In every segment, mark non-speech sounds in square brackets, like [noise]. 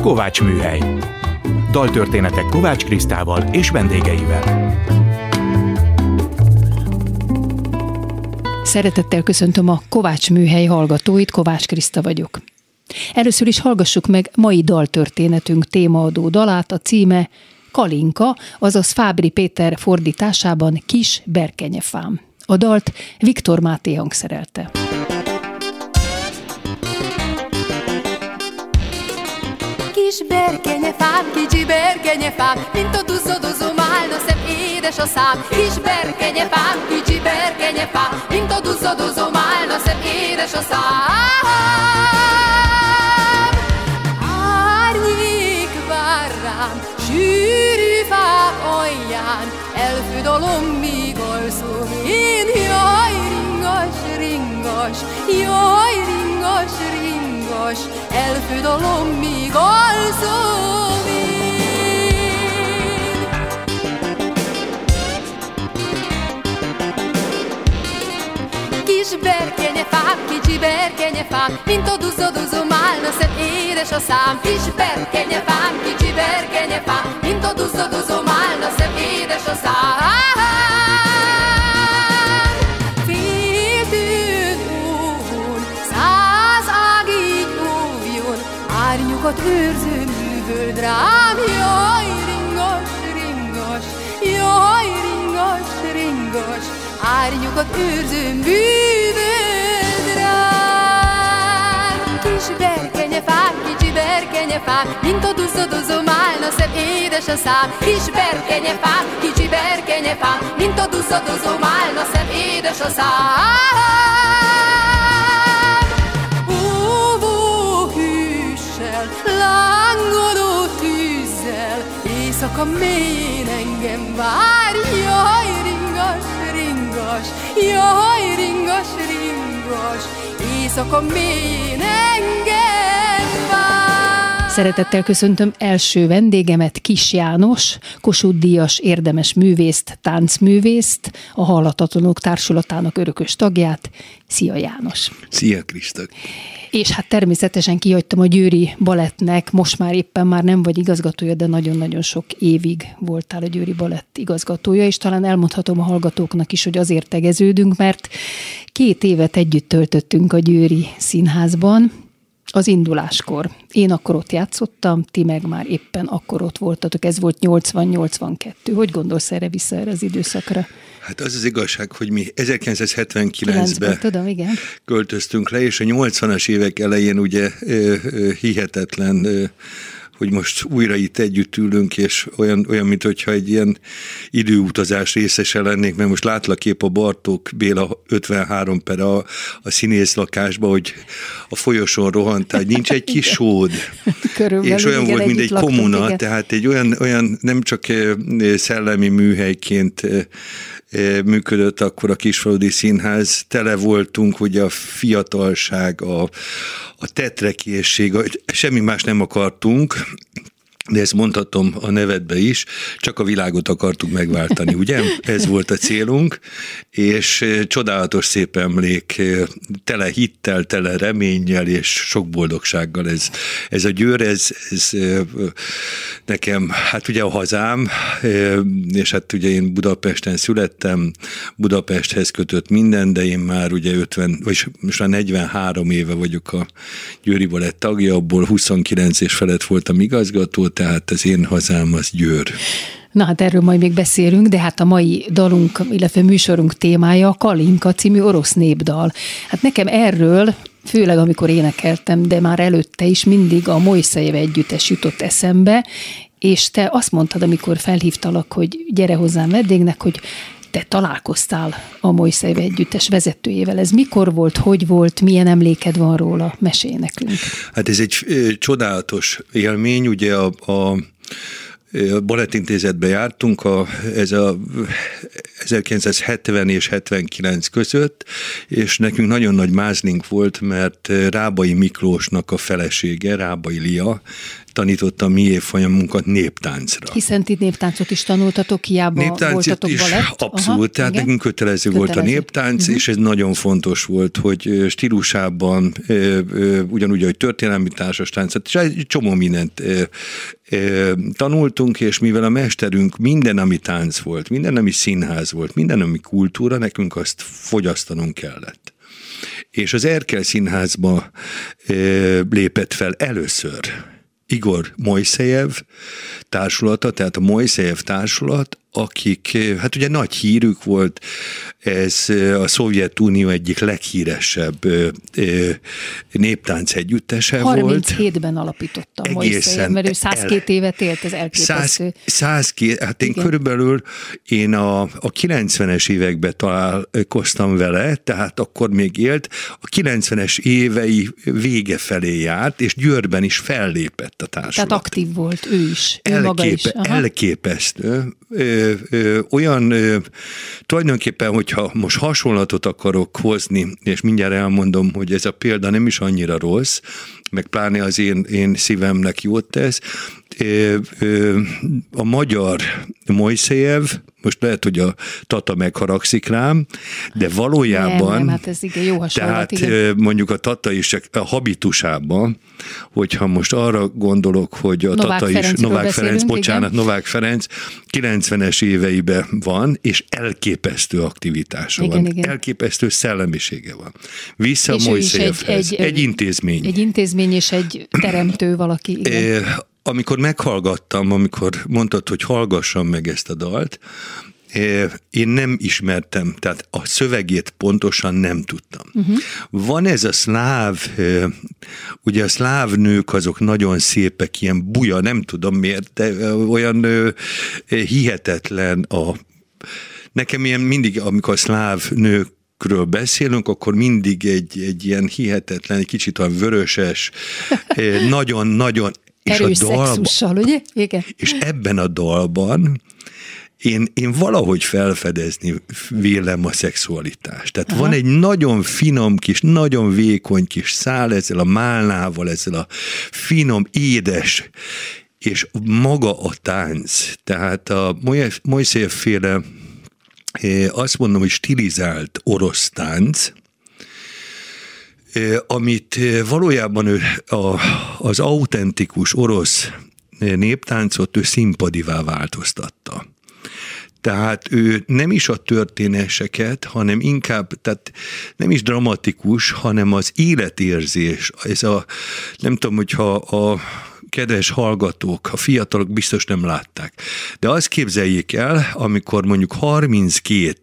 Kovács Műhely. Daltörténetek Kovács Krisztával és vendégeivel. Szeretettel köszöntöm a Kovács Műhely hallgatóit, Kovács Kriszta vagyok. Először is hallgassuk meg mai daltörténetünk témaadó dalát, a címe Kalinka, azaz Fábri Péter fordításában Kis Berkenyefám. A dalt Viktor Máté hangszerelte. Kis berkenyefám, kicsi berkenyefám, mint a duzzadozó málna szem édes a szám. Kis berkenyefám, kicsi berkenyefám, mint a duzzadozó málna szem édes a szám. Árnyék vár rám, sűrű fák alján, elfődalom míg alszom én. Jaj, ringas, ringas, jaj, ringas, ringas, elfődalom míg alszom én. Kis berkenyefám, kicsi berkenyefám, mint a duzzadozó málna szem édes a szám. Kis berkenyefám, kicsi berkenyefám, mint a duzzadozó málna szem édes a szám. Óvjon, árnyukat őrző művöld rám. Jaj, ringas, ringas, jaj, ringas, ringas, árnyukat őrző művöld rám. Kis berkenyefám, kicsi berkenyefám, mint a duzzadozó málna szem édes a szám. Kis berkenyefám, kicsi berkenyefám, mint a duzzadozó málna szem édes a szám. Éjszaka mélyén engem vár. Jaj, ringas, ringas, jaj, ringas, ringas, éjszaka mélyén engem. Szeretettel köszöntöm első vendégemet, Kis János, Kossuth Díjas érdemes művészt, táncművészt, a Hallatatlanok Társulatának örökös tagját. Szia János! Szia Krista! És hát természetesen kihagytam a Győri Balettnek, most már éppen már nem vagy igazgatója, de nagyon-nagyon sok évig voltál a Győri Balett igazgatója, és talán elmondhatom a hallgatóknak is, hogy azért tegeződünk, mert két évet együtt töltöttünk a Győri Színházban, az induláskor. Én akkor ott játszottam, ti meg már éppen akkor ott voltatok, ez volt 80-82. Hogy gondolsz erre vissza erre az időszakra? Hát az az igazság, hogy mi 1979-ben 9-ben, tudom, igen. költöztünk le, és a 80-as évek elején ugye hihetetlen hogy most újra itt együtt ülünk, és olyan, olyan mint hogyha egy ilyen időutazás részese lennék, mert most látlak épp a Bartók Béla 53 per a, a színész lakásba, hogy a folyosón rohant, nincs egy kis sód. Körülbelül, és olyan igen, volt, mint egy laktunk, komuna, igen. tehát egy olyan, olyan nem csak szellemi műhelyként működött akkor a Kisfaludi Színház, tele voltunk, ugye a fiatalság, a, a tetrekészség, semmi más nem akartunk, de ezt mondhatom a nevedbe is, csak a világot akartuk megváltani, ugye? [laughs] Ez volt a célunk, és eh, csodálatos szép emlék, eh, tele hittel, tele reménnyel és sok boldogsággal ez, ez a győr, ez, ez eh, nekem, hát ugye a hazám, és hát ugye én Budapesten születtem, Budapesthez kötött minden, de én már ugye 50, vagy most már 43 éve vagyok a Győri Balett tagja, abból 29 és felett voltam igazgató, tehát az én hazám az Győr. Na hát erről majd még beszélünk, de hát a mai dalunk, illetve műsorunk témája a Kalinka című orosz népdal. Hát nekem erről, főleg amikor énekeltem, de már előtte is mindig a Mojszejev együttes jutott eszembe, és te azt mondtad, amikor felhívtalak, hogy gyere hozzám vendégnek, hogy te találkoztál a Mojszejev együttes vezetőjével. Ez mikor volt, hogy volt, milyen emléked van róla? Mesélj nekünk. Hát ez egy csodálatos élmény, ugye a, a a Balettintézetbe jártunk, a, ez a 1970 és 79 között, és nekünk nagyon nagy mázlink volt, mert Rábai Miklósnak a felesége, Rábai Lia, áttanította a mi évfolyamunkat néptáncra. Hiszen ti néptáncot is tanultatok, hiába Néptáncot voltatok is, balett. abszolút, Aha, tehát igen. nekünk kötelező, volt a Kötelező. néptánc, Mhm. és ez nagyon fontos volt, hogy stílusában, ugyanúgy, hogy történelmi társas táncot, és egy csomó mindent tanultunk, és mivel a mesterünk minden, ami tánc volt, minden, ami színház volt, minden, ami kultúra, nekünk azt fogyasztanunk kellett. És az Erkel Színházba ö, lépett fel először Igor Mojszejev társulata, tehát a Mojszejev társulat, akik, ö, hát ugye nagy hírük volt, ez ö, a Szovjetunió egyik leghíresebb ö, néptánc együttese volt. 37-ben alapította Egészen mert ő 102 el- évet élt, ez elképesztő. 100, 100 hát én Igen. körülbelül én a, a 90-es években találkoztam vele, tehát akkor még élt, a 90-es évei vége felé járt, és Győrben is fellépett a társulat. Tehát aktív volt ő is, ő maga is. Elképe, Aha. elképesztő. Ö, ö, olyan, ö, tulajdonképpen, hogyha most hasonlatot akarok hozni, és mindjárt elmondom, hogy ez a példa nem is annyira rossz, meg pláne az én, én szívemnek jót tesz, a magyar Mojszejev, most lehet, hogy a Tata megharagszik rám, de valójában... Nem, nem, hát ez igen, jó hasonlat, Tehát igen. mondjuk a Tata is a habitusában, hogyha most arra gondolok, hogy a Novák Tata is, Novák Ferenc, bocsánat, igen. Novák Ferenc 90-es éveiben van, és elképesztő aktivitása Igen, van, igen. elképesztő szellemisége van. Vissza És Mojszejevhez. Egy, egy intézmény. Egy intézmény és egy teremtő valaki. Igen. Amikor meghallgattam, amikor mondtad, hogy hallgassam meg ezt a dalt, é, én nem ismertem, tehát a szövegét pontosan nem tudtam. Uh-huh. Van ez a szláv, ö, ugye a szláv nők azok nagyon szépek, ilyen buja, nem tudom miért, de ö, olyan hihetetlen a Nekem ilyen mindig, amikor a szláv nőkről beszélünk, akkor mindig egy, egy ilyen hihetetlen, egy kicsit olyan vöröses, eh, nagyon-nagyon, és Erős a dalban, szexussal, ugye? Igen. és ebben a dalban én, én valahogy felfedezni vélem a szexualitást. Tehát Aha. van egy nagyon finom kis, nagyon vékony kis szál ezzel a málnával, ezzel a finom, édes, és maga a tánc. Tehát a Mojszéf féle eh, azt mondom, hogy stilizált orosz tánc, amit valójában ő a, az autentikus orosz néptáncot ő színpadivá változtatta. Tehát ő nem is a történéseket, hanem inkább, tehát nem is dramatikus, hanem az életérzés. Ez a, nem tudom, hogyha a kedves hallgatók, a fiatalok biztos nem látták. De azt képzeljék el, amikor mondjuk 32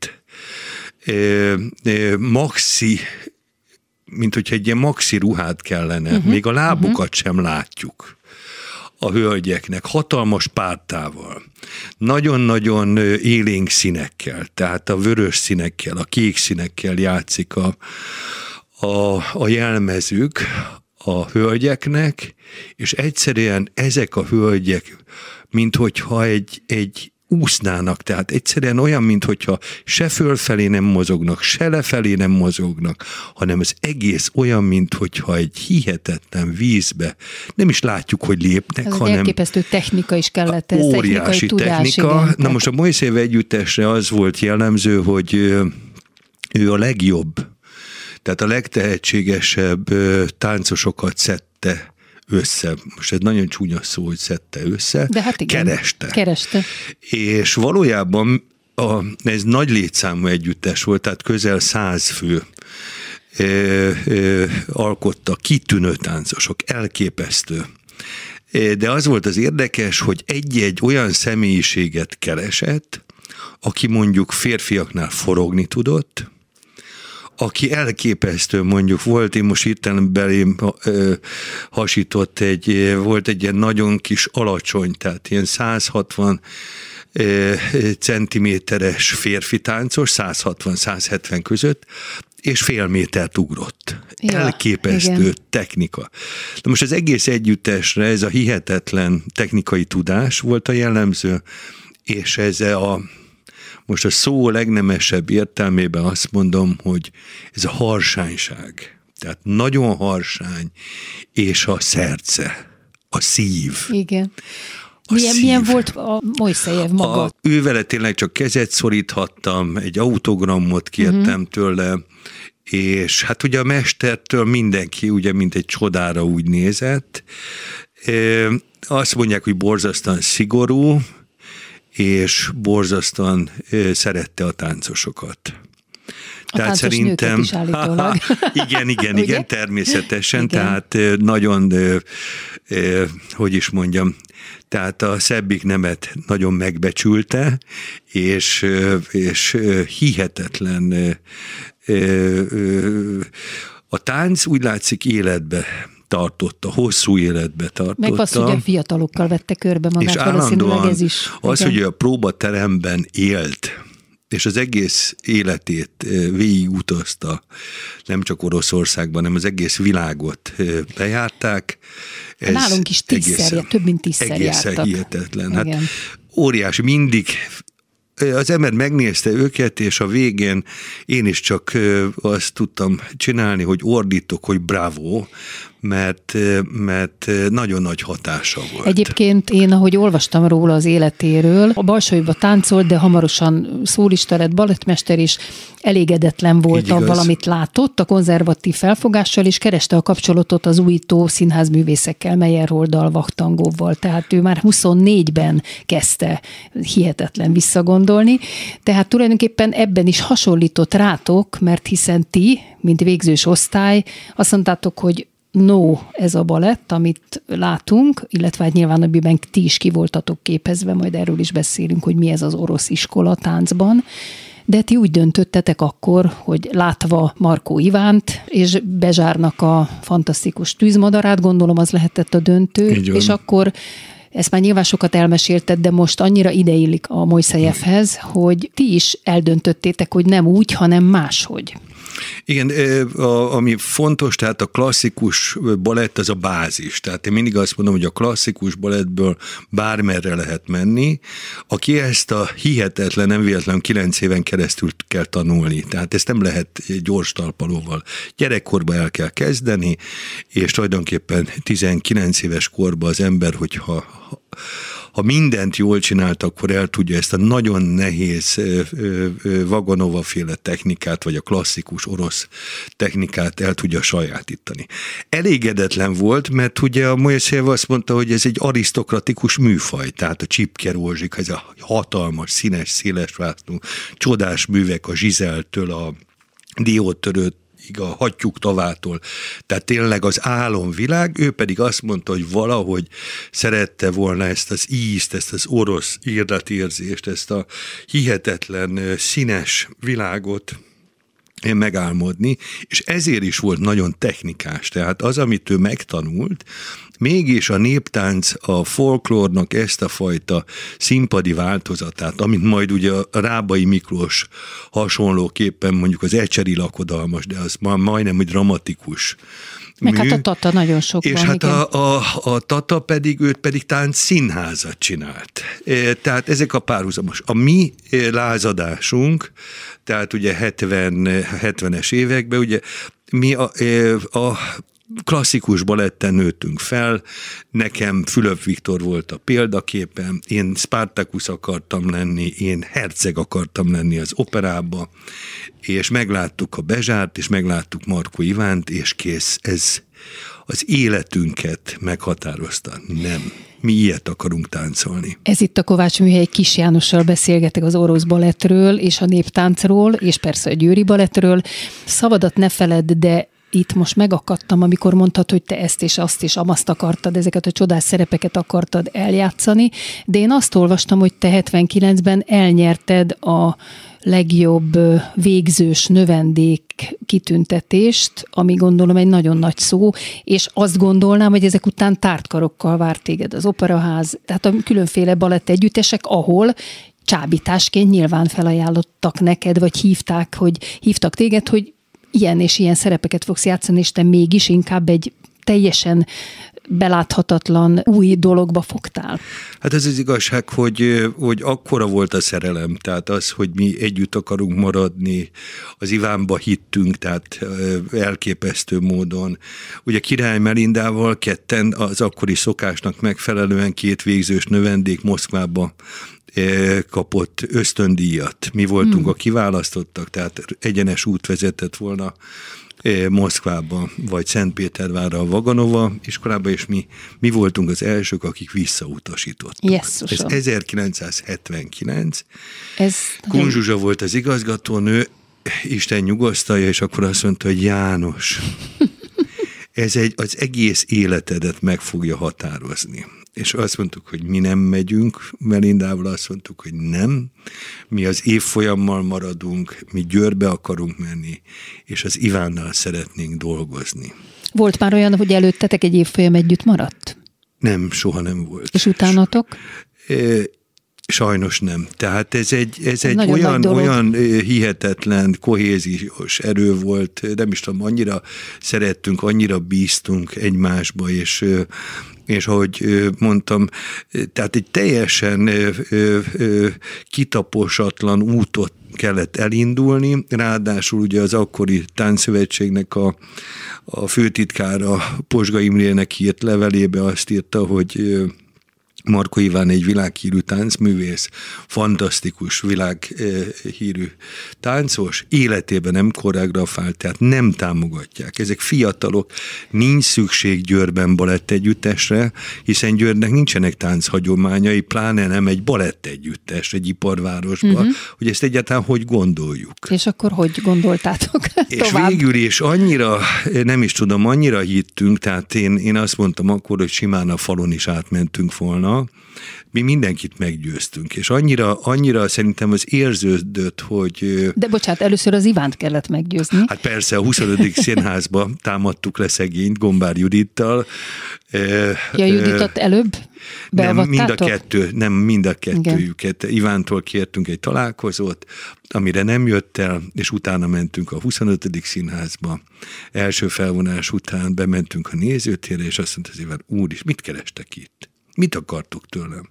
ö, ö, maxi mint hogyha egy ilyen maxi ruhát kellene, uh-huh, még a lábukat uh-huh. sem látjuk a hölgyeknek, hatalmas pártával, nagyon-nagyon élénk színekkel, tehát a vörös színekkel, a kék színekkel játszik a, a, a jelmezük a hölgyeknek, és egyszerűen ezek a hölgyek, mint hogyha egy, egy úsznának, tehát egyszerűen olyan, mintha se fölfelé nem mozognak, se lefelé nem mozognak, hanem az egész olyan, mintha egy hihetetlen vízbe, nem is látjuk, hogy lépnek, Ez hanem elképesztő technika is kellett, ez óriási tudás. technika. Igen. Na most a Mojszév együttesre az volt jellemző, hogy ö, ő a legjobb, tehát a legtehetségesebb táncosokat szedte össze. Most ez nagyon csúnya szó, hogy szedte össze. De hát igen. Kereste. Kereste. És valójában a, ez nagy létszámú együttes volt, tehát közel száz fő ö, ö, alkotta, kitűnő táncosok, elképesztő. De az volt az érdekes, hogy egy-egy olyan személyiséget keresett, aki mondjuk férfiaknál forogni tudott, aki elképesztő mondjuk volt, én most hirtelen belém hasított egy, volt egy ilyen nagyon kis alacsony, tehát ilyen 160 ö, centiméteres férfi táncos, 160-170 között, és fél métert ugrott. Ja, Elképesztő igen. technika. Na most az egész együttesre ez a hihetetlen technikai tudás volt a jellemző, és ez a most a szó legnemesebb értelmében azt mondom, hogy ez a harsányság. Tehát nagyon harsány, és a szerce a szív. Igen. A milyen, szív. milyen volt a Mojszejev maga? A, ő vele tényleg csak kezet szoríthattam, egy autogramot kértem uh-huh. tőle, és hát ugye a mestertől mindenki ugye mint egy csodára úgy nézett. E, azt mondják, hogy borzasztóan szigorú, és borzasztóan szerette a táncosokat. A tehát szerintem. Is állítólag. [laughs] igen, igen, igen, [laughs] természetesen. Igen. Tehát nagyon, hogy is mondjam, tehát a szebbik nemet nagyon megbecsülte, és, és hihetetlen a tánc úgy látszik életbe tartotta, hosszú életbe tartotta. Meg az, hogy a fiatalokkal vette körbe magát, és valószínűleg ez is. Az, igen. hogy a próbateremben élt, és az egész életét végigutazta, nem csak Oroszországban, hanem az egész világot bejárták. Ez Nálunk is tízszer, több mint tízszer Egészen jártak. hihetetlen. Hát óriási, mindig az ember megnézte őket, és a végén én is csak azt tudtam csinálni, hogy ordítok, hogy bravo, mert, mert nagyon nagy hatása volt. Egyébként én, ahogy olvastam róla az életéről, a Balsóiba táncolt, de hamarosan szólista lett, balettmester is, elégedetlen volt a valamit látott, a konzervatív felfogással, és kereste a kapcsolatot az újító színházművészekkel, Meyerholddal, Vaktangóval. Tehát ő már 24-ben kezdte hihetetlen visszagondolni. Tehát tulajdonképpen ebben is hasonlított rátok, mert hiszen ti, mint végzős osztály, azt mondtátok, hogy no ez a balett, amit látunk, illetve hát nyilván amiben ti is ki voltatok képezve, majd erről is beszélünk, hogy mi ez az orosz iskola táncban, de ti úgy döntöttetek akkor, hogy látva Markó Ivánt, és Bezsárnak a fantasztikus tűzmadarát, gondolom az lehetett a döntő, és akkor ezt már nyilván sokat elmesélted, de most annyira ideillik a Mojszejevhez, hogy ti is eldöntöttétek, hogy nem úgy, hanem máshogy. Igen, a, ami fontos, tehát a klasszikus balett az a bázis. Tehát én mindig azt mondom, hogy a klasszikus balettből bármerre lehet menni. Aki ezt a hihetetlen, nem véletlen kilenc éven keresztül kell tanulni. Tehát ezt nem lehet gyors talpalóval. Gyerekkorba el kell kezdeni, és tulajdonképpen 19 éves korban az ember, hogyha ha mindent jól csinált, akkor el tudja ezt a nagyon nehéz Vaganova féle technikát, vagy a klasszikus orosz technikát el tudja sajátítani. Elégedetlen volt, mert ugye a Mojesev azt mondta, hogy ez egy arisztokratikus műfaj, tehát a Csipke Rózsik, ez a hatalmas, színes, széles vászló, csodás művek a Zsizeltől a diótörőt a hattyúk tavától. Tehát tényleg az álomvilág, ő pedig azt mondta, hogy valahogy szerette volna ezt az ízt, ezt az orosz írdatérzést, ezt a hihetetlen színes világot megálmodni, és ezért is volt nagyon technikás. Tehát az, amit ő megtanult, mégis a néptánc a folklórnak ezt a fajta színpadi változatát, amit majd ugye a Rábai Miklós hasonlóképpen mondjuk az ecseri lakodalmas, de az ma majdnem, hogy dramatikus meg mű. hát a Tata nagyon sok És van, hát a, a, a Tata pedig, őt pedig tánc színházat csinált. E, tehát ezek a párhuzamos. A mi e, lázadásunk, tehát ugye 70, 70-es években, ugye mi a, e, a klasszikus baletten nőttünk fel, nekem Fülöp Viktor volt a példaképem, én Spartacus akartam lenni, én herceg akartam lenni az operába, és megláttuk a Bezsárt, és megláttuk Marko Ivánt, és kész, ez az életünket meghatározta. Nem. Mi ilyet akarunk táncolni. Ez itt a Kovács Műhely Kis Jánossal beszélgetek az orosz balettről és a néptáncról, és persze a győri balettről. Szavadat ne feledd, de itt most megakadtam, amikor mondtad, hogy te ezt és azt és amazt akartad, ezeket a csodás szerepeket akartad eljátszani, de én azt olvastam, hogy te 79-ben elnyerted a legjobb végzős növendék kitüntetést, ami gondolom egy nagyon nagy szó, és azt gondolnám, hogy ezek után tártkarokkal várt téged az operaház, tehát a különféle balett együttesek, ahol csábításként nyilván felajánlottak neked, vagy hívták, hogy hívtak téged, hogy ilyen és ilyen szerepeket fogsz játszani, és te mégis inkább egy teljesen beláthatatlan új dologba fogtál? Hát ez az igazság, hogy, hogy akkora volt a szerelem, tehát az, hogy mi együtt akarunk maradni, az Ivánba hittünk, tehát elképesztő módon. Ugye Király Melindával ketten az akkori szokásnak megfelelően két végzős növendék Moszkvába kapott ösztöndíjat. Mi voltunk hmm. a kiválasztottak, tehát egyenes út vezetett volna Moszkvába, vagy Szentpétervárra a Vaganova iskolába, és mi, mi voltunk az elsők, akik visszautasítottak. Jesszusom. Ez 1979. Ez Kun Zsuzsa volt az igazgatónő, Isten nyugosztalja, és akkor azt mondta, hogy János, [laughs] ez egy, az egész életedet meg fogja határozni és azt mondtuk, hogy mi nem megyünk, Melindával azt mondtuk, hogy nem, mi az évfolyammal maradunk, mi Győrbe akarunk menni, és az Ivánnal szeretnénk dolgozni. Volt már olyan, hogy előttetek egy évfolyam együtt maradt? Nem, soha nem volt. És utánatok? Sajnos nem. Tehát ez egy, ez, ez egy olyan, olyan hihetetlen, kohéziós erő volt, nem is tudom, annyira szerettünk, annyira bíztunk egymásba, és és ahogy mondtam, tehát egy teljesen kitaposatlan útot kellett elindulni, ráadásul ugye az akkori táncszövetségnek a, a főtitkára Posga Imrének írt levelébe azt írta, hogy Marko Iván egy világhírű táncművész, fantasztikus világhírű táncos, életében nem koreografált, tehát nem támogatják. Ezek fiatalok, nincs szükség Győrben balett együttesre, hiszen Győrnek nincsenek tánchagyományai, pláne nem egy balett együttes egy iparvárosban, uh-huh. hogy ezt egyáltalán hogy gondoljuk. És akkor hogy gondoltátok És [laughs] tovább? végül is annyira, nem is tudom, annyira hittünk, tehát én, én azt mondtam akkor, hogy simán a falon is átmentünk volna, mi mindenkit meggyőztünk, és annyira, annyira szerintem az érződött, hogy... De bocsánat, először az Ivánt kellett meggyőzni. Hát persze, a 25. színházba támadtuk le szegényt Gombár Judittal. Ja, Juditot előbb nem, mind a kettő, nem mind a kettőjüket. Igen. Ivántól kértünk egy találkozót, amire nem jött el, és utána mentünk a 25. színházba. Első felvonás után bementünk a nézőtérre, és azt mondta az Iván, úr is, mit kerestek itt? Mit akartuk tőlem?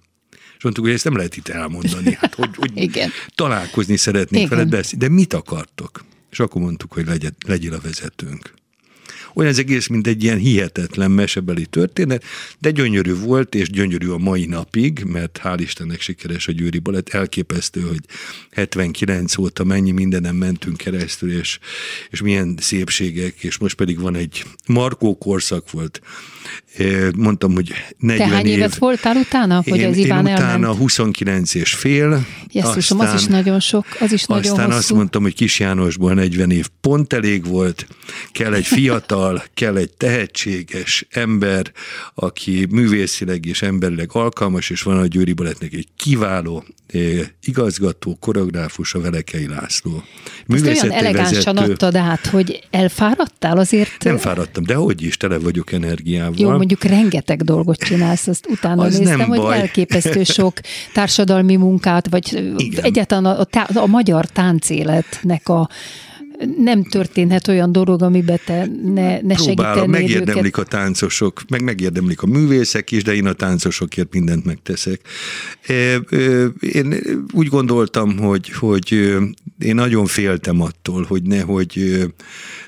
És mondtuk, hogy ezt nem lehet itt elmondani, hát hogy, hogy [laughs] Igen. találkozni szeretnénk veled beszélni, de mit akartok? És akkor mondtuk, hogy legyen, legyél a vezetőnk. Olyan az egész, mint egy ilyen hihetetlen mesebeli történet, de gyönyörű volt, és gyönyörű a mai napig, mert hál' Istennek sikeres a Győri Balett. Elképesztő, hogy 79 óta mennyi mindenem mentünk keresztül, és, és milyen szépségek, és most pedig van egy Markó korszak volt. Mondtam, hogy 40 Te hány év. évet voltál utána, hogy én, az Iván én utána elment? 29 és fél. Jesszusom, az is nagyon sok, az is nagyon Aztán hosszú. azt mondtam, hogy Kis Jánosból 40 év pont elég volt, kell egy fiatal, fiatal, kell egy tehetséges ember, aki művészileg és emberileg alkalmas, és van a Győri Balettnek egy kiváló eh, igazgató, koreográfus, a Velekei László. Ezt olyan elegánsan vezető. adtad át, hogy elfáradtál azért? Nem fáradtam, de hogy is, tele vagyok energiával. Jó, mondjuk rengeteg dolgot csinálsz, azt utána az néztem, hogy baj. elképesztő [laughs] sok társadalmi munkát, vagy Igen. egyáltalán a, a, a magyar táncéletnek a nem történhet olyan dolog, amiben te ne, ne segítenél megérdemlik őket. a táncosok, meg megérdemlik a művészek is, de én a táncosokért mindent megteszek. Én úgy gondoltam, hogy, hogy én nagyon féltem attól, hogy nehogy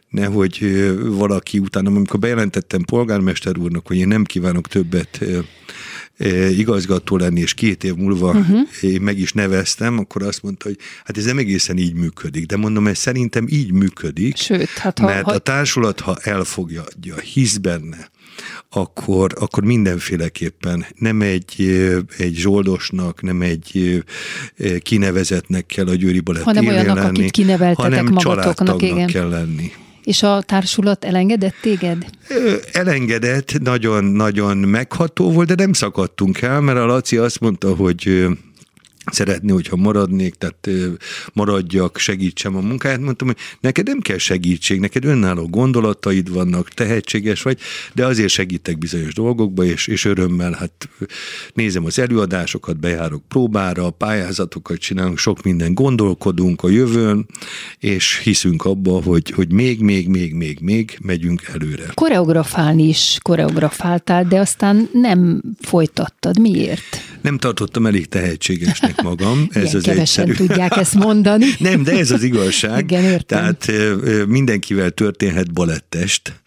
nehogy valaki utána, amikor bejelentettem polgármester úrnak, hogy én nem kívánok többet igazgató lenni, és két év múlva uh-huh. én meg is neveztem, akkor azt mondta, hogy hát ez nem egészen így működik. De mondom, ez szerintem így működik. Sőt, hát ha, mert ha... a társulat, ha elfogja, hisz benne, akkor, akkor mindenféleképpen nem egy, egy zsoldosnak, nem egy kinevezetnek kell a Győri Balett hanem olyanok, lenni, akit kineveltetek hanem magatoknak, igen. kell lenni. És a társulat elengedett téged? Elengedett, nagyon-nagyon megható volt, de nem szakadtunk el, mert a Laci azt mondta, hogy szeretné, hogyha maradnék, tehát maradjak, segítsem a munkáját. Mondtam, hogy neked nem kell segítség, neked önálló gondolataid vannak, tehetséges vagy, de azért segítek bizonyos dolgokba, és, és örömmel hát nézem az előadásokat, bejárok próbára, pályázatokat csinálunk, sok minden gondolkodunk a jövőn, és hiszünk abba, hogy, hogy még, még, még, még, még megyünk előre. Koreografálni is koreografáltál, de aztán nem folytattad. Miért? Nem tartottam elég tehetségesnek magam. Ez Ilyen az kevesen egyszerű. tudják ezt mondani. [laughs] Nem, de ez az igazság. Igen, értem. Tehát mindenkivel történhet balettest.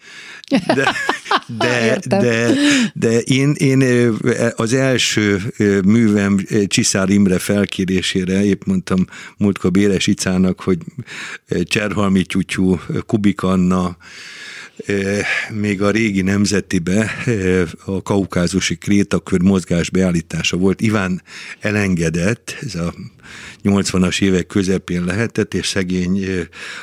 De, [laughs] de, de, de én, én az első művem Csiszár Imre felkérésére, épp mondtam múltkor Béres Icának, hogy Cserhalmi Tyutyú, Kubik Anna, még a régi nemzetibe a kaukázusi krétakör mozgás beállítása volt. Iván elengedett, ez a 80-as évek közepén lehetett, és szegény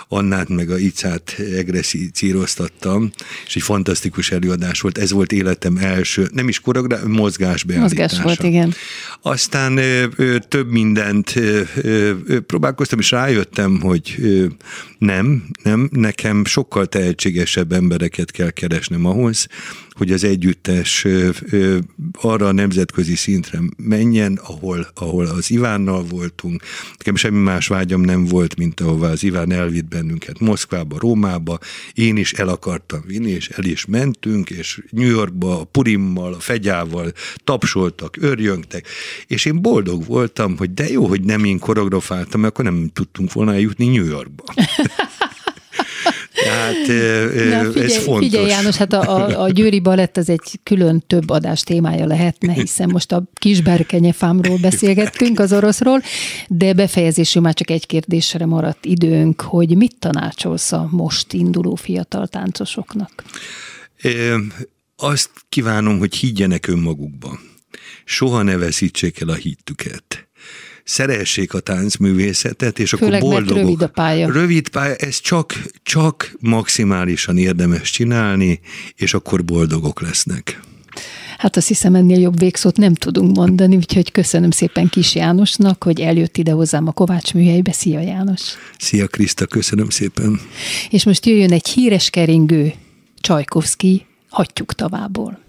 Annát meg a Icát egresszíroztattam, és egy fantasztikus előadás volt. Ez volt életem első, nem is koreográf, mozgás beállítása. Mozgás volt, igen. Aztán több mindent próbálkoztam, és rájöttem, hogy nem, nem, nekem sokkal tehetségesebb embereket kell keresnem ahhoz, hogy az együttes arra a nemzetközi szintre menjen, ahol, ahol az Ivánnal voltunk. Nekem semmi más vágyam nem volt, mint ahova az Iván elvitt bennünket Moszkvába, Rómába. Én is el akartam vinni, és el is mentünk, és New Yorkba a Purimmal, a Fegyával tapsoltak, örjöngtek, és én boldog voltam, hogy de jó, hogy nem én koreografáltam, mert akkor nem tudtunk volna eljutni New Yorkba. [laughs] Tehát Na, figyelj, ez fontos. Figyelj János, hát a, a, a Győri Balett az egy külön több adás témája lehetne, hiszen most a kisberkenyefámról beszélgettünk, az oroszról, de befejezésül már csak egy kérdésre maradt időnk, hogy mit tanácsolsz a most induló fiatal táncosoknak? É, azt kívánom, hogy higgyenek önmagukba. Soha ne veszítsék el a hittüket szeressék a táncművészetet, és Főleg, akkor boldogok. rövid a pálya. Rövid pálya, ez csak, csak maximálisan érdemes csinálni, és akkor boldogok lesznek. Hát azt hiszem ennél jobb végszót nem tudunk mondani, úgyhogy köszönöm szépen Kis Jánosnak, hogy eljött ide hozzám a Kovács műhelybe. Szia János! Szia Kriszta, köszönöm szépen! És most jöjjön egy híres keringő, Csajkovszki, hagyjuk tavából.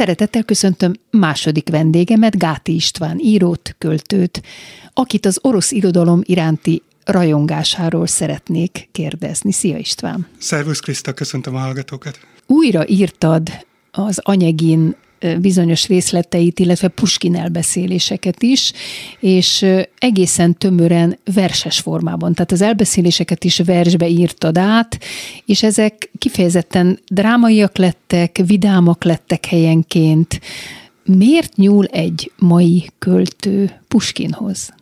Szeretettel köszöntöm második vendégemet, Gáti István írót, költőt, akit az orosz irodalom iránti rajongásáról szeretnék kérdezni. Szia István! Szervusz Kriszta, köszöntöm a hallgatókat! Újra írtad az anyegin bizonyos részleteit, illetve Puskin elbeszéléseket is, és egészen tömören verses formában. Tehát az elbeszéléseket is versbe írtad át, és ezek kifejezetten drámaiak lettek, vidámak lettek helyenként. Miért nyúl egy mai költő Puskinhoz?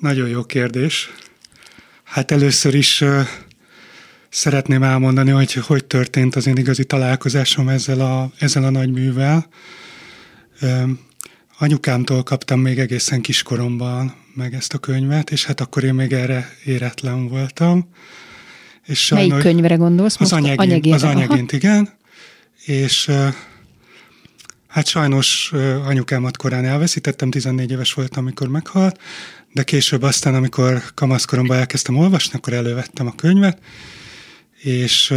Nagyon jó kérdés. Hát először is szeretném elmondani, hogy hogy történt az én igazi találkozásom ezzel a, ezzel a nagy művel. Anyukámtól kaptam még egészen kiskoromban meg ezt a könyvet, és hát akkor én még erre éretlen voltam. És sajnos, Melyik könyvre gondolsz? Az anyagint, az anyagint, igen. És hát sajnos anyukámat korán elveszítettem, 14 éves voltam, amikor meghalt, de később aztán, amikor kamaszkoromban elkezdtem olvasni, akkor elővettem a könyvet, és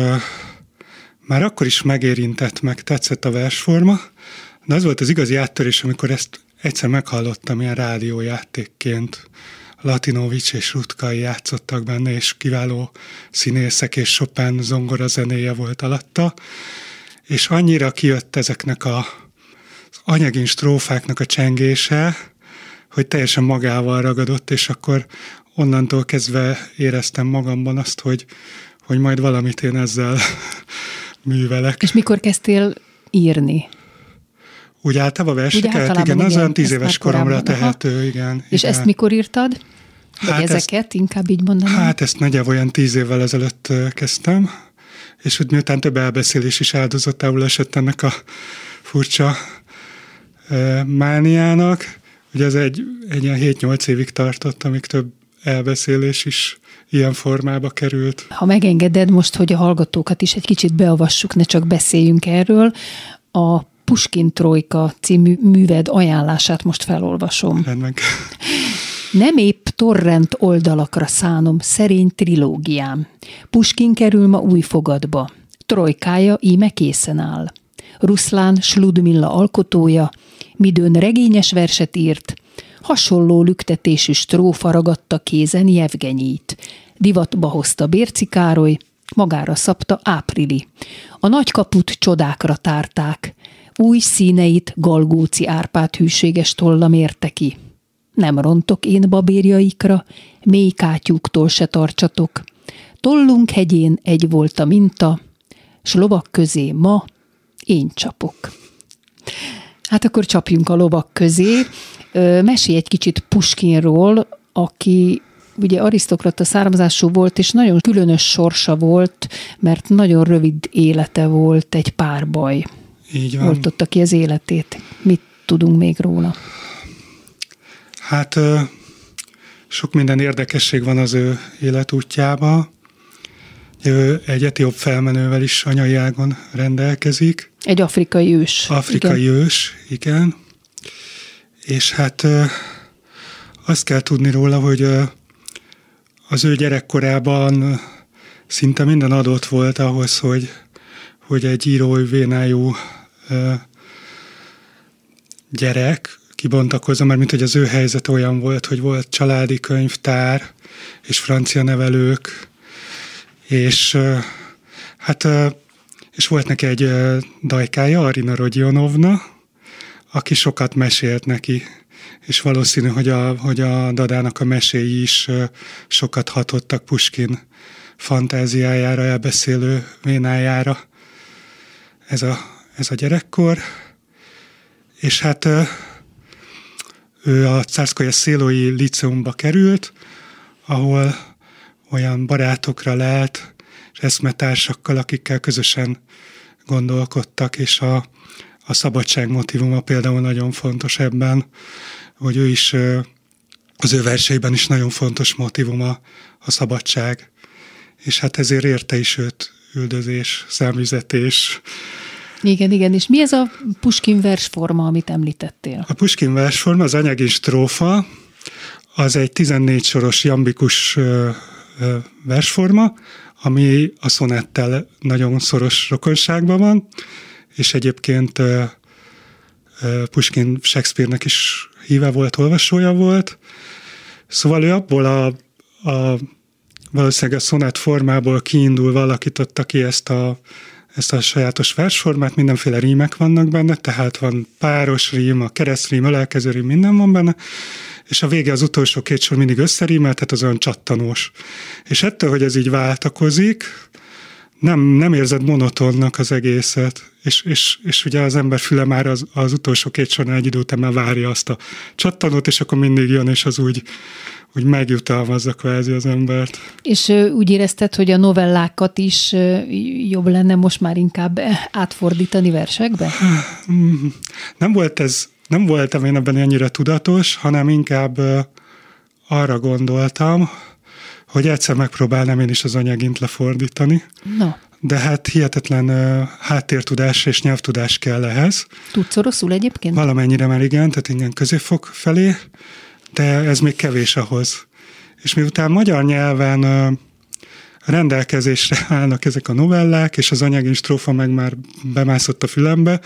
már akkor is megérintett, meg tetszett a versforma, de az volt az igazi áttörés, amikor ezt egyszer meghallottam ilyen rádiójátékként. Latinovics és Rutkai játszottak benne, és kiváló színészek, és Chopin zongora zenéje volt alatta, és annyira kijött ezeknek a, az anyagin strófáknak a csengése, hogy teljesen magával ragadott, és akkor onnantól kezdve éreztem magamban azt, hogy, hogy majd valamit én ezzel [laughs] művelek. És mikor kezdtél írni? Úgy általában verseket? igen, igen, az olyan tíz éves koromra tehető, Aha. igen. És igen. ezt mikor írtad? Vagy hát ezeket, ezt, inkább így mondanám? Hát ezt nagyjából olyan tíz évvel ezelőtt kezdtem, és úgy miután több elbeszélés is áldozatául esett ennek a furcsa mániának, ugye ez egy, egy ilyen 7-8 évig tartott, amíg több elbeszélés is ilyen formába került. Ha megengeded most, hogy a hallgatókat is egy kicsit beavassuk, ne csak beszéljünk erről, a Puskin Trojka című műved ajánlását most felolvasom. Rendben. Nem épp torrent oldalakra szánom szerény trilógiám. Puskin kerül ma új fogadba. Trojkája íme készen áll. Ruszlán Sludmilla alkotója, midőn regényes verset írt, hasonló lüktetésű strófa ragadta kézen Jevgenyit. Divatba hozta Bérci Károly, magára szabta Áprili. A nagykaput csodákra tárták, új színeit Galgóci Árpád hűséges tolla mérte ki. Nem rontok én babérjaikra, mély kátyúktól se tartsatok. Tollunk hegyén egy volt a minta, s lovak közé ma én csapok. Hát akkor csapjunk a lovak közé. Mesélj egy kicsit Puskinról, aki ugye arisztokrata származású volt, és nagyon különös sorsa volt, mert nagyon rövid élete volt, egy párbaj. Így van. Oltotta ki az életét. Mit tudunk még róla? Hát sok minden érdekesség van az ő életútjába. Ő egy etióp felmenővel is anyai ágon rendelkezik. Egy afrikai ős. Afrikai igen. ős, igen. És hát azt kell tudni róla, hogy az ő gyerekkorában szinte minden adott volt ahhoz, hogy, hogy egy írói vénájú gyerek kibontakozza, mert mint hogy az ő helyzet olyan volt, hogy volt családi könyvtár és francia nevelők, és hát és volt neki egy dajkája, Arina Rodionovna, aki sokat mesélt neki, és valószínű, hogy a, hogy a Dadának a meséi is sokat hatottak Puskin fantáziájára, elbeszélő vénájára ez a, ez a gyerekkor. És hát ő a Cárszkolya Szélói Liceumba került, ahol olyan barátokra lelt, és eszmetársakkal, akikkel közösen gondolkodtak, és a, a szabadság motivuma például nagyon fontos ebben, hogy ő is, az ő verseiben is nagyon fontos motivuma a szabadság, és hát ezért érte is őt üldözés, számüzetés. Igen, igen, és mi ez a Puskin versforma, amit említettél? A Puskin versforma, az anyagi strófa, az egy 14 soros jambikus versforma, ami a szonettel nagyon szoros rokonságban van, és egyébként Puskin Shakespeare-nek is híve volt, olvasója volt. Szóval ő abból a, a valószínűleg a szonát formából kiindulva alakította ki ezt a, ezt a sajátos versformát, mindenféle rímek vannak benne, tehát van páros rím, a keresztrím, ölelkező rím, minden van benne, és a vége az utolsó két sor mindig összerímel, tehát az olyan csattanós. És ettől, hogy ez így váltakozik, nem, nem érzed monotonnak az egészet, és, és, és ugye az ember füle már az, az utolsó két sornál egy idő után már várja azt a csattanót, és akkor mindig jön, és az úgy, úgy megjutalmazza kvázi az embert. És úgy érezted, hogy a novellákat is jobb lenne most már inkább átfordítani versekbe? Nem volt ez, nem voltam én ebben ennyire tudatos, hanem inkább arra gondoltam, hogy egyszer megpróbálnám én is az anyagint lefordítani. No. De hát hihetetlen uh, háttértudás és nyelvtudás kell ehhez. Tudsz oroszul egyébként? Valamennyire már igen, tehát igen középfok felé, de ez még kevés ahhoz. És miután magyar nyelven uh, rendelkezésre állnak ezek a novellák, és az anyagin strófa meg már bemászott a fülembe,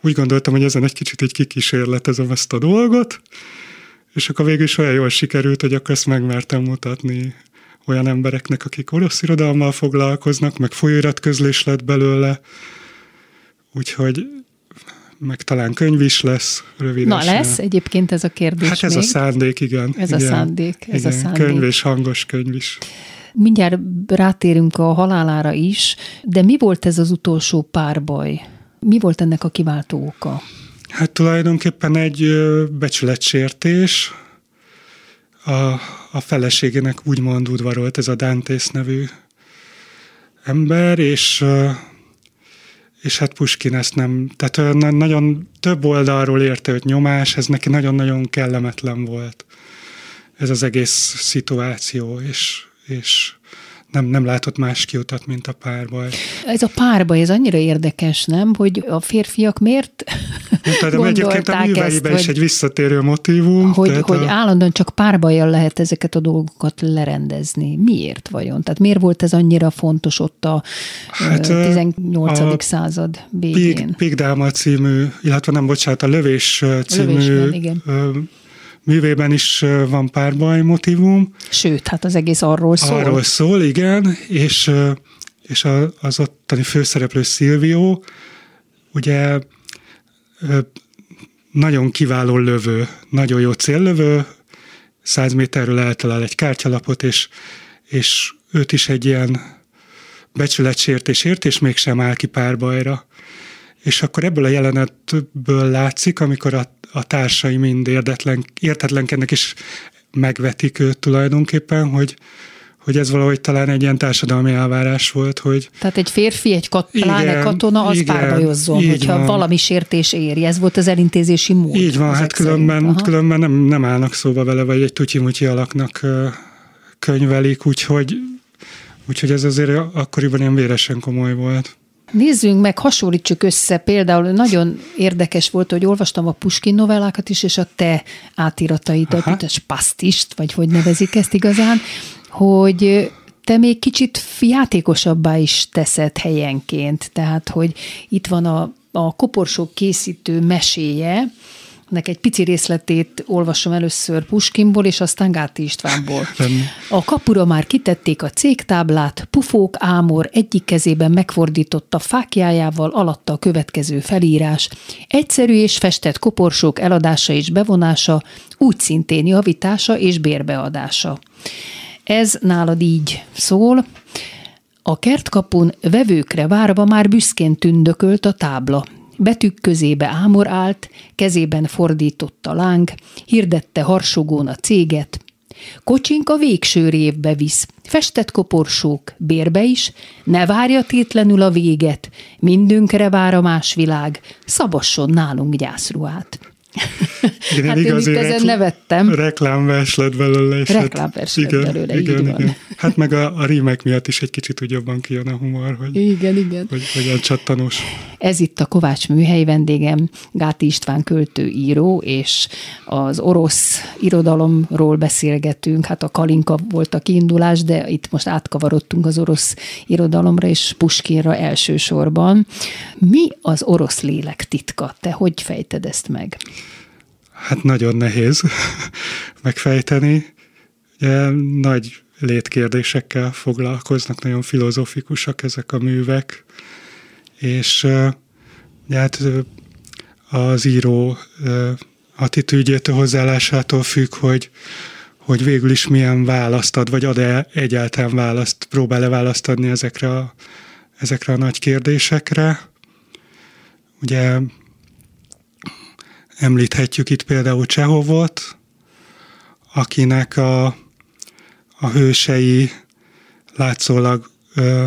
úgy gondoltam, hogy ezen egy kicsit így kikísérletezem ezt a dolgot, és akkor végül is olyan jól sikerült, hogy akkor ezt megmertem mutatni olyan embereknek, akik orosz irodalommal foglalkoznak, meg folyóiratközlés lett belőle, úgyhogy meg talán könyv is lesz rövidesen. Na lesz egyébként ez a kérdés Hát ez még. a szándék, igen. Ez igen, a szándék, ez igen, a szándék. Könyv és hangos könyv is. Mindjárt rátérünk a halálára is, de mi volt ez az utolsó párbaj? Mi volt ennek a kiváltó oka? Hát tulajdonképpen egy becsületsértés. A, a feleségének úgymond udvarolt ez a Dantész nevű ember, és és hát Puskin ezt nem, tehát nagyon több oldalról érte őt nyomás, ez neki nagyon-nagyon kellemetlen volt ez az egész szituáció, és, és nem, nem látott más kiutat, mint a párbaj. Ez a párbaj, ez annyira érdekes, nem? Hogy a férfiak miért Tudom, egyébként a műveiben is egy visszatérő motivum. Hogy, hogy a... állandóan csak párbajjal lehet ezeket a dolgokat lerendezni. Miért vajon? Tehát miért volt ez annyira fontos ott a hát, 18. A század végén? Pig, Pig című, illetve nem, bocsánat, a Lövés című Lövésben, igen művében is van párbaj motivum. Sőt, hát az egész arról szól. Arról szól, igen, és, és az ottani főszereplő Silvio, ugye nagyon kiváló lövő, nagyon jó céllövő, száz méterről eltalál egy kártyalapot, és, és őt is egy ilyen becsületsértés ért, és mégsem áll ki párbajra. És akkor ebből a jelenetből látszik, amikor a a társai mind érdetlen, értetlenkednek, és megvetik őt tulajdonképpen, hogy, hogy ez valahogy talán egy ilyen társadalmi elvárás volt, hogy... Tehát egy férfi, egy kat, pláne katona, az igen, párbajozzon, hogyha van. valami sértés éri. Ez volt az elintézési mód. Így van, hát különben, különben nem, nem állnak szóba vele, vagy egy tutyi alaknak könyvelik, úgyhogy, úgyhogy ez azért akkoriban ilyen véresen komoly volt. Nézzünk meg, hasonlítsuk össze. Például nagyon érdekes volt, hogy olvastam a Puskin novellákat is, és a te átirataidat, a spasztist, vagy hogy nevezik ezt igazán, hogy te még kicsit játékosabbá is teszed helyenként. Tehát, hogy itt van a, a koporsók készítő meséje, nek egy pici részletét olvasom először Puskinból, és aztán Gáti Istvánból. A kapura már kitették a cégtáblát, Pufók Ámor egyik kezében megfordította fákjájával alatta a következő felírás. Egyszerű és festett koporsók eladása és bevonása, úgy szintén javítása és bérbeadása. Ez nálad így szól. A kertkapun vevőkre várva már büszkén tündökölt a tábla. Betűk közébe ámor állt, kezében fordította láng, hirdette harsogón a céget. Kocsink a végső révbe visz, festett koporsók, bérbe is, ne várja tétlenül a véget, mindünkre vár a más világ, szabasson nálunk gyászruhát. [laughs] Igen, hát én itt ezen nevettem. Reklámvers lett belőle. És Reklámvers hát, lett belőle, igen, igen, igen. Hát meg a, a rímek miatt is egy kicsit úgy jobban kijön a humor, hogy, igen, igen. hogy, hogy olyan csattanós. Ez itt a Kovács műhely vendégem, Gáti István költő író, és az orosz irodalomról beszélgetünk. Hát a Kalinka volt a kiindulás, de itt most átkavarodtunk az orosz irodalomra és Puskinra elsősorban. Mi az orosz lélek titka? Te hogy fejted ezt meg? Hát nagyon nehéz [laughs] megfejteni. Ugye, nagy létkérdésekkel foglalkoznak, nagyon filozofikusak ezek a művek, és hát az író attitűdjétől, hozzáállásától függ, hogy, hogy végül is milyen választ ad, vagy ad-e egyáltalán választ, próbál-e választ adni ezekre a, ezekre a nagy kérdésekre. Ugye említhetjük itt például Csehovot, akinek a, a hősei látszólag ö,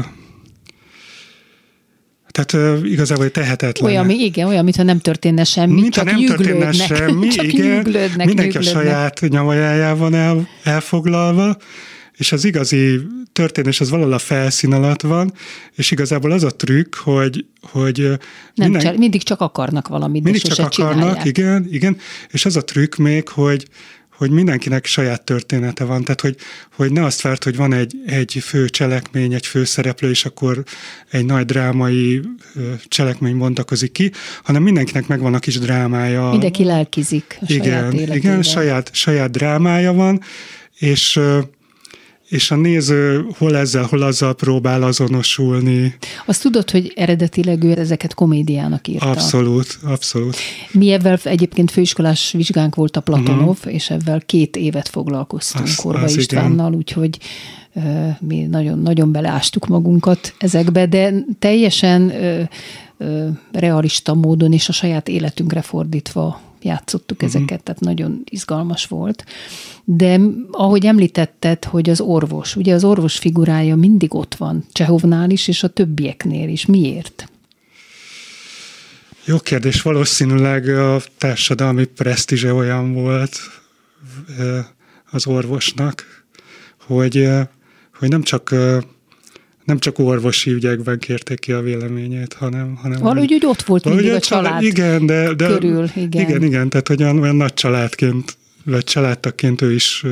tehát ö, igazából tehetetlen. Olyan, igen, olyan, mintha nem történne semmi, Mint csak nem történne semmi, [laughs] csak igen, nyűglődnek, mindenki nyűglődnek. a saját nyavajájában el, elfoglalva, és az igazi történés az valahol a felszín alatt van, és igazából az a trükk, hogy, hogy Nem minden, csinál, mindig csak akarnak valamit, mindig csak akarnak, csinálják. igen, igen, és az a trükk még, hogy, hogy mindenkinek saját története van, tehát hogy, hogy ne azt várt, hogy van egy, egy fő cselekmény, egy fő szereplő, és akkor egy nagy drámai cselekmény bontakozik ki, hanem mindenkinek megvan a kis drámája. Mindenki lelkizik a igen, saját életével. igen, saját, saját drámája van, és és a néző hol ezzel, hol azzal próbál azonosulni. Azt tudod, hogy eredetileg ő ezeket komédiának írta. Abszolút, abszolút. Mi ebben egyébként főiskolás vizsgánk volt a Platonov, uh-huh. és ebben két évet foglalkoztunk Az- Korva az Istvánnal, úgyhogy ö, mi nagyon, nagyon beleástuk magunkat ezekbe, de teljesen realista módon és a saját életünkre fordítva játszottuk uh-huh. ezeket, tehát nagyon izgalmas volt. De ahogy említetted, hogy az orvos, ugye az orvos figurája mindig ott van, Csehovnál is, és a többieknél is. Miért? Jó kérdés, valószínűleg a társadalmi presztízse olyan volt az orvosnak, hogy, hogy nem csak nem csak orvosi ügyekben kérték ki a véleményét, hanem... hanem Valahogy úgy ott volt mindig a család igen, de, de, körül, igen. igen, igen, tehát olyan, olyan nagy családként, vagy családtagként ő is,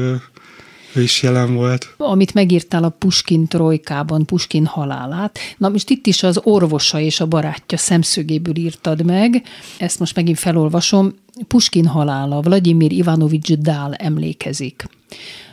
ő is jelen volt. amit megírtál a Puskin trojkában, Puskin halálát. Na most itt is az orvosa és a barátja szemszögéből írtad meg. Ezt most megint felolvasom. Puskin halála, Vladimir Ivanovics Dál emlékezik.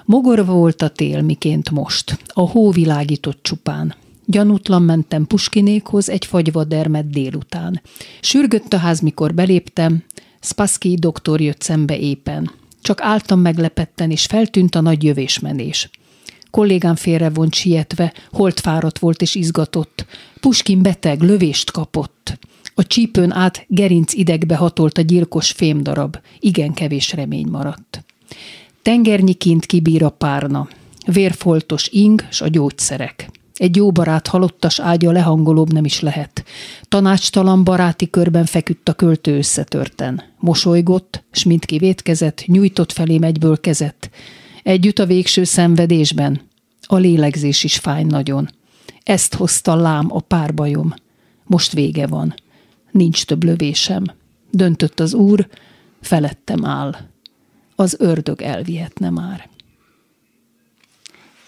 Mogorva volt a tél, miként most. A hó világított csupán. Gyanútlan mentem Puskinékhoz egy fagyvadermet délután. Sürgött a ház, mikor beléptem, Spassky doktor jött szembe éppen. Csak álltam meglepetten, és feltűnt a nagy jövésmenés. Kollégám félrevont sietve, holtfáradt volt és izgatott. Puskin beteg, lövést kapott. A csípőn át gerinc idegbe hatolt a gyilkos fémdarab. Igen kevés remény maradt. Tengernyi kint kibír a párna. Vérfoltos ing s a gyógyszerek. Egy jó barát halottas ágya lehangolóbb nem is lehet. Tanácstalan baráti körben feküdt a költő összetörten. Mosolygott, s mindki vétkezett, nyújtott felém egyből kezet. Együtt a végső szenvedésben. A lélegzés is fáj nagyon. Ezt hozta lám a párbajom. Most vége van. Nincs több lövésem. Döntött az úr, felettem áll. Az ördög elvihetne már.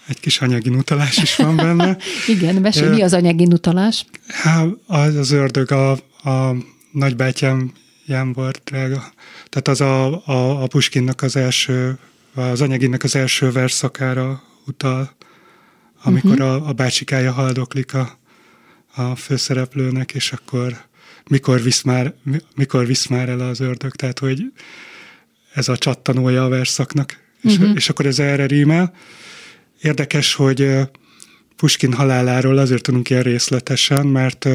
Egy kis anyagi utalás is van benne. [laughs] Igen, mesélj, mi az anyagi utalás? Hát az, az ördög a, a nagybátyám Ján volt drága. Tehát az a, a, a Puskinnak az első, az anyaginnak az első verszakára utal, amikor uh-huh. a, a bácsikája haldoklik a, a főszereplőnek, és akkor mikor visz, már, mikor visz már el az ördög, tehát hogy ez a csattanója a verszaknak, és, uh-huh. és akkor ez erre rímel. Érdekes, hogy Puskin haláláról azért tudunk ilyen részletesen, mert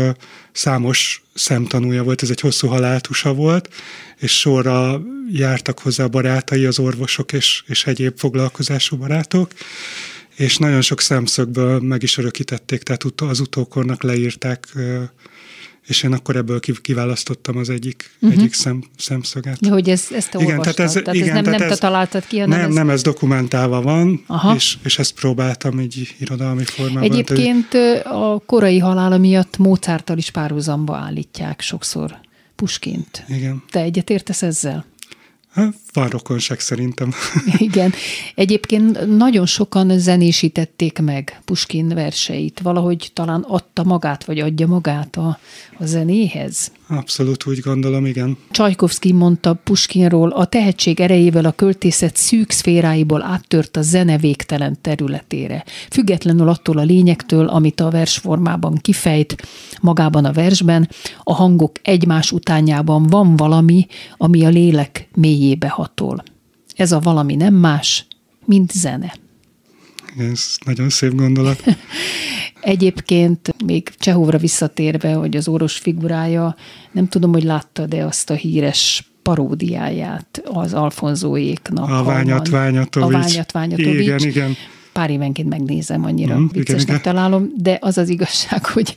számos szemtanúja volt, ez egy hosszú haláltusa volt, és sorra jártak hozzá barátai, az orvosok és, és egyéb foglalkozású barátok, és nagyon sok szemszögből meg is örökítették, tehát az utókornak leírták, és én akkor ebből kiválasztottam az egyik, uh-huh. egyik szem, szemszöget. Ja, hogy ez, ezt te igen, tehát ez, tehát igen, ez nem, tehát nem ez, te találtad ki, hanem nem, ez... nem, ez dokumentálva van, és, és ezt próbáltam így irodalmi formában. Egyébként tehát, a korai halála miatt Mozarttal is párhuzamba állítják sokszor Puskint. Igen. Te egyetértesz ezzel? Van rokonság szerintem. [laughs] Igen. Egyébként nagyon sokan zenésítették meg Puskin verseit. Valahogy talán adta magát, vagy adja magát a, a zenéhez. Abszolút úgy gondolom, igen. Csajkovszki mondta Puskinról, a tehetség erejével a költészet szűk szféráiból áttört a zene végtelen területére. Függetlenül attól a lényektől, amit a versformában kifejt, magában a versben, a hangok egymás utányában van valami, ami a lélek mélyébe hatol. Ez a valami nem más, mint zene. Ez nagyon szép gondolat. [laughs] Egyébként még Csehovra visszatérve, hogy az orvos figurája, nem tudom, hogy látta, de azt a híres paródiáját az Alfonzóéknak. A Ványat Ványatovics. A Ványat Ványatovics. Igen, igen. Pár évenként megnézem, annyira mm, viccesnek igen, igen. találom, de az az igazság, [laughs] hogy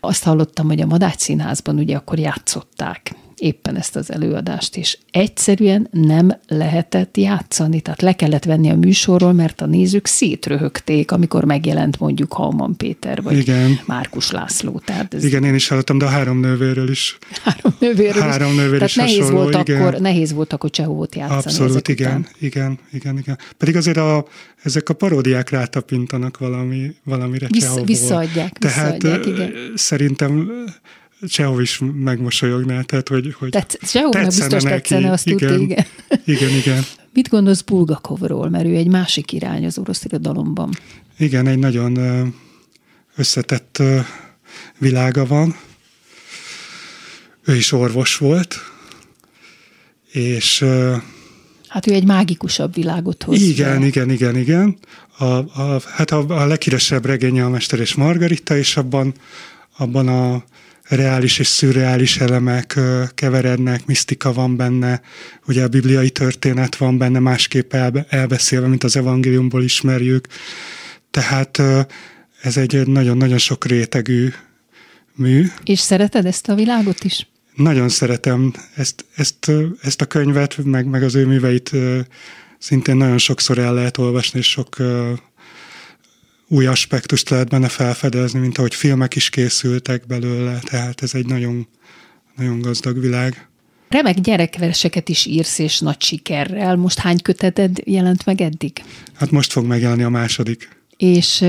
azt hallottam, hogy a Madács Színházban ugye akkor játszották éppen ezt az előadást, és egyszerűen nem lehetett játszani, tehát le kellett venni a műsorról, mert a nézők szétröhögték, amikor megjelent mondjuk Halman Péter, vagy Igen. Márkus László. Tehát ez igen, én is hallottam, de a három nővéről is. [laughs] Három nővéről három is. Nővér tehát is nehéz hasonló, volt, igen. akkor, nehéz volt akkor Csehovot játszani. Abszolút, igen, után. igen, igen, igen. Pedig azért a, ezek a paródiák rátapintanak valami, valamire Vissz, Visszaadják, Tehát visszaadják, igen. szerintem Csehov is megmosolyogná, tehát hogy, hogy Tetsz, Csehovnak biztos neki. tetszene, azt igen, tudta, igen. [laughs] Igen, igen. Mit gondolsz Bulgakovról, mert ő egy másik irány az orosz irodalomban? Igen, egy nagyon összetett világa van. Ő is orvos volt, és Hát ő egy mágikusabb világot hoz. Igen, be. igen, igen, igen. A, a, hát a, a leghíresebb regénye a Mester és Margarita, és abban, abban a reális és szürreális elemek keverednek, misztika van benne, ugye a bibliai történet van benne másképp elbe, elbeszélve, mint az evangéliumból ismerjük. Tehát ez egy nagyon-nagyon sok rétegű mű. És szereted ezt a világot is? Nagyon szeretem ezt, ezt, ezt a könyvet, meg, meg az ő műveit szintén nagyon sokszor el lehet olvasni, és sok új aspektust lehet benne felfedezni, mint ahogy filmek is készültek belőle, tehát ez egy nagyon, nagyon gazdag világ. Remek gyerekverseket is írsz, és nagy sikerrel. Most hány köteted jelent meg eddig? Hát most fog megjelenni a második. És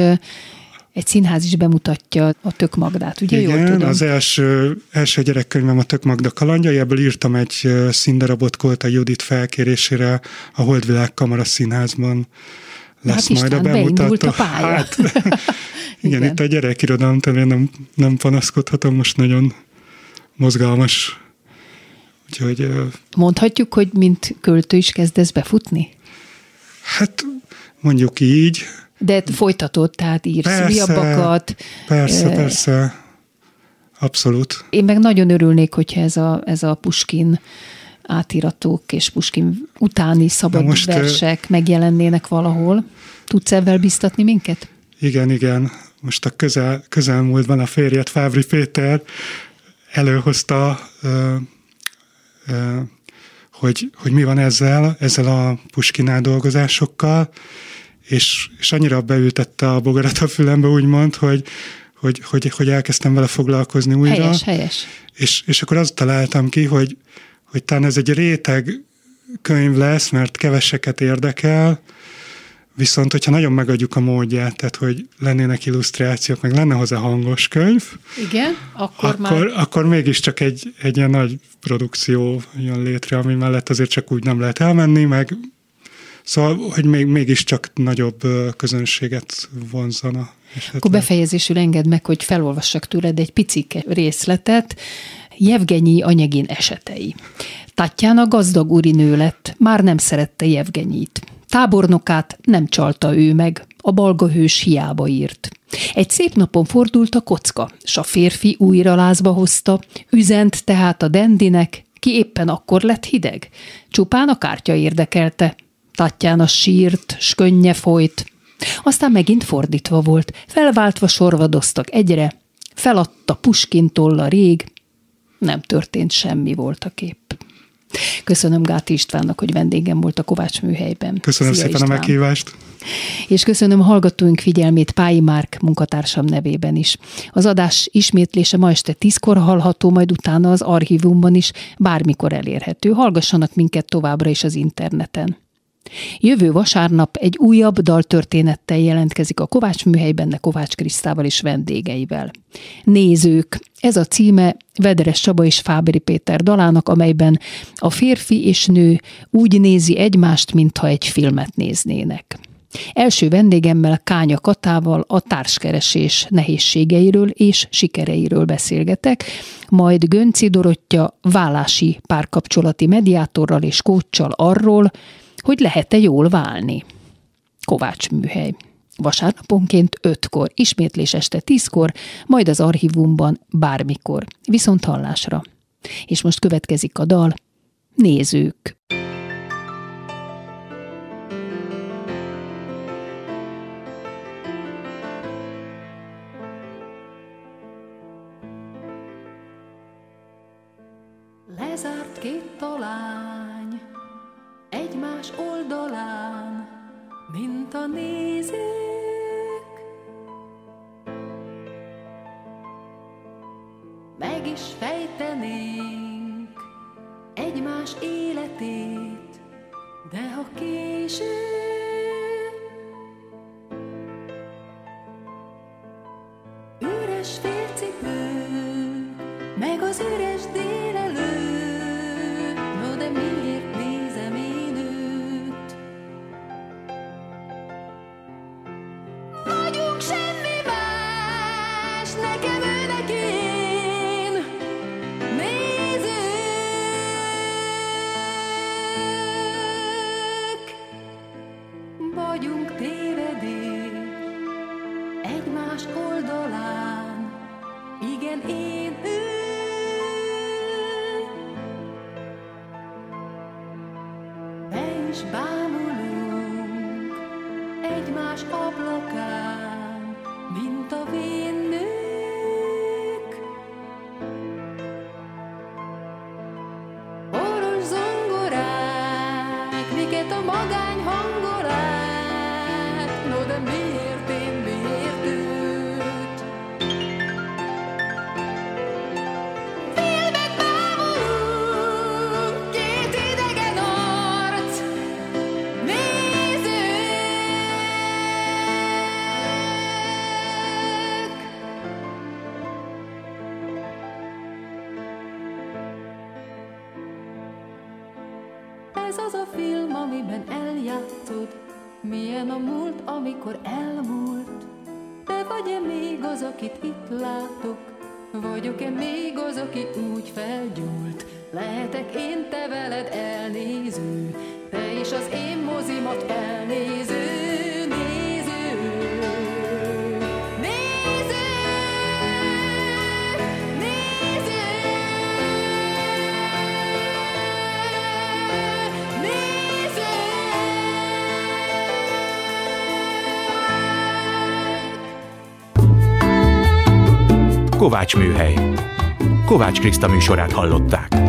egy színház is bemutatja a Tök Magdát, ugye? Igen, Jól tudom? az első, első gyerekkönyvem a Tök Magda kalandja, ebből írtam egy színdarabot Kolta Judit felkérésére a Holdvilág Kamara Színházban lesz hát majd a bemutató. A pálya. Hát, [laughs] igen, igen, itt a gyerekirodalom terén nem, nem panaszkodhatom, most nagyon mozgalmas. Úgyhogy, Mondhatjuk, hogy mint költő is kezdesz befutni? Hát mondjuk így. De folytatod, tehát írsz persze, újabbakat. Persze, persze. Abszolút. Én meg nagyon örülnék, hogyha ez a, ez a Puskin átiratok és Puskin utáni szabad most, versek megjelennének valahol. Tudsz ebben biztatni minket? Igen, igen. Most a közel, közelmúltban a férjet Fábri Péter előhozta, ö, ö, hogy, hogy mi van ezzel, ezzel a Puskinál dolgozásokkal, és, és annyira beültette a bogarat a fülembe, úgymond, hogy, hogy, hogy, hogy elkezdtem vele foglalkozni újra. Helyes, helyes. És, és akkor azt találtam ki, hogy, hogy talán ez egy réteg könyv lesz, mert keveseket érdekel, viszont hogyha nagyon megadjuk a módját, tehát hogy lennének illusztrációk, meg lenne hozzá hangos könyv, Igen, akkor, akkor, már... akkor mégiscsak egy, egy ilyen nagy produkció jön létre, ami mellett azért csak úgy nem lehet elmenni, meg Szóval, hogy még, mégiscsak nagyobb közönséget vonzana. Esetleg. Akkor befejezésül enged meg, hogy felolvassak tőled egy picike részletet, Jevgenyi anyegin esetei. Tatjana gazdag urinő lett, már nem szerette Jevgenyit. Tábornokát nem csalta ő meg, a balga hős hiába írt. Egy szép napon fordult a kocka, s a férfi újra lázba hozta, üzent tehát a dendinek, ki éppen akkor lett hideg. Csupán a kártya érdekelte. Tatjana sírt, s könnye folyt. Aztán megint fordítva volt, felváltva sorvadoztak egyre, feladta Puskintól a rég, nem történt semmi volt a kép. Köszönöm Gáti Istvánnak, hogy vendégem volt a Kovács műhelyben. Köszönöm Szia szépen István. a meghívást. És köszönöm hallgatóink figyelmét Pályi Márk munkatársam nevében is. Az adás ismétlése ma este tízkor hallható, majd utána az archívumban is bármikor elérhető. Hallgassanak minket továbbra is az interneten. Jövő vasárnap egy újabb daltörténettel jelentkezik a Kovács műhelyben, de Kovács Krisztával és vendégeivel. Nézők, ez a címe Vederes Csaba és Fábri Péter dalának, amelyben a férfi és nő úgy nézi egymást, mintha egy filmet néznének. Első vendégemmel Kánya Katával a társkeresés nehézségeiről és sikereiről beszélgetek, majd Gönci Dorottya vállási párkapcsolati mediátorral és kóccsal arról, hogy lehet-e jól válni. Kovács műhely. Vasárnaponként 5-kor, ismétlés este 10-kor, majd az archívumban bármikor. Viszont hallásra. És most következik a dal Nézők. Egymás ablakán, mint a vén nők. Kovács műhely. Kovács Kriszta műsorát hallották.